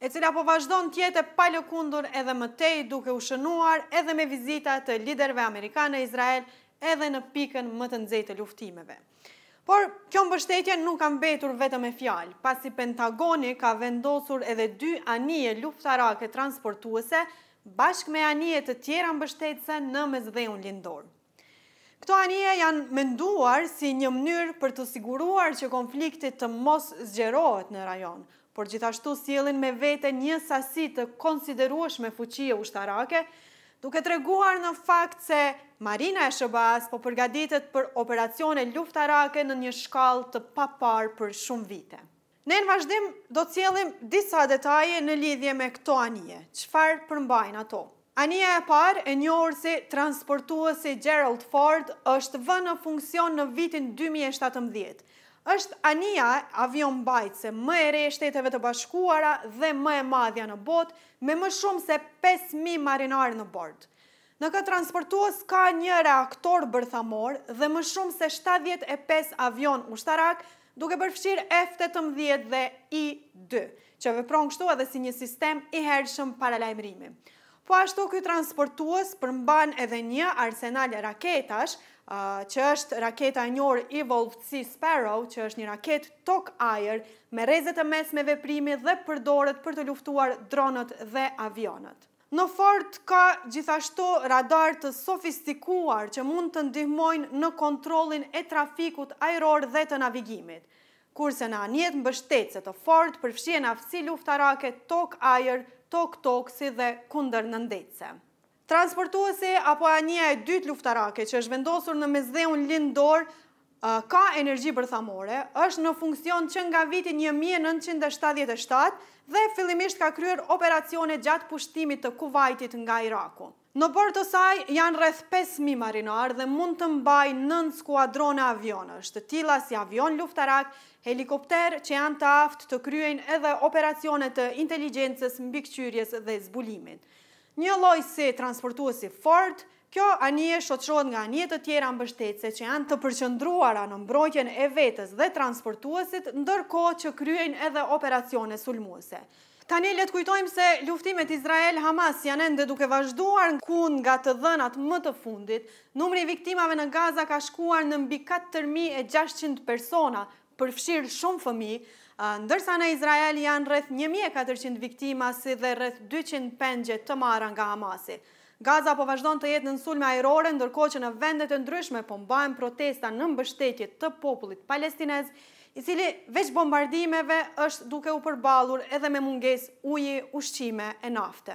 e cila po vazhdon të jetë e palëkundur edhe më tej duke u shënuar edhe me vizita të liderëve amerikanë në Izrael edhe në pikën më të nxehtë të luftimeve. Por, kjo mbështetje nuk ka mbetur vetëm me fjalë, pasi Pentagoni ka vendosur edhe dy anije luftarake transportuese bashkë me anije të tjera mbështetëse në Mesdheun Lindor. Këto anije janë menduar si një mënyrë për të siguruar që konflikti të mos zgjerohet në rajon, por gjithashtu sjellin me vete një sasi të konsiderueshme fuqie ushtarake, duke treguar në fakt se Marina e SHBA-së po përgatitet për operacione luftarake në një shkallë të paparë për shumë vite. Ne në vazhdim do të sjellim disa detaje në lidhje me këto anije, çfarë përmbajnë ato. Anija e parë, e njohur si transportuesi Gerald Ford, është vënë në funksion në vitin dy mijë e shtatëmbëdhjetë. Është anija avionmbajtëse më e re e Shteteve të Bashkuara dhe më e madhja në botë, me më shumë se pesë mijë marinarë në bord. Në këtë transportues ka një reaktor bërthamor dhe më shumë se shtatëdhjetë e pesë avionë ushtarakë, duke përfshirë F tetëmbëdhjetë dhe I dy, që vepron kështu edhe si një sistem i hershëm paralajmërimi. Po ashtu ky transportues përmban edhe një arsenal raketash, që është raketa e njohur Evolved Sea Sparrow, që është një raketë tokë-ajër me rreze të mesme veprimi dhe përdoret për të luftuar dronët dhe avionët. Në Ford ka gjithashtu radarë të sofistikuar që mund të ndihmojnë në kontrollin e trafikut ajror dhe të navigimit, kurse në anijet mbështetëse të Ford përfshihen aftësi luftarake tokë-ajër, tokë-tokë si dhe kundërnëndetëse. Transportuesi apo anija e dytë luftarake që është vendosur në Mesdheun Lindor ka energji bërthamore, është në funksion që nga viti një mijë e nëntëqind e shtatëdhjetë e shtatë dhe fillimisht ka kryer operacione gjatë pushtimit të Kuvajtit nga Iraku. Në bord të saj janë rreth pesë mijë marinarë dhe mund të mbajë nëntë skuadrone avionësh, të tilla si avionë luftarakë, helikopterë që janë të aftë të kryejnë edhe operacione të inteligjencës, mbikëqyrjes dhe zbulimit. Njëlloj si transportuesi Ford, Kjo anije shoqërohet nga anije të tjera mbështetëse që janë të përqendruara në mbrojtjen e vetes dhe transportuesit ndërkohë që kryejnë edhe operacione sulmuese. Tani le të kujtojmë se luftimet Izrael-Hamas janë ende duke vazhduar ku nga të dhënat më të fundit, numri i viktimave në Gaza ka shkuar në mbi katër mijë e gjashtëqind persona, përfshirë shumë fëmijë, ndërsa në Izrael janë rreth një mijë e katërqind viktima si dhe rreth dyqind pengje të marra nga Hamasi. Gaza po vazhdon të jetë nën sulme ajrore ndërkohë që në vendet e ndryshme po mbahen protesta në mbështetje të popullit palestinez, i cili veç bombardimeve është duke u përballur edhe me mungesë uji, ushqime e nafte.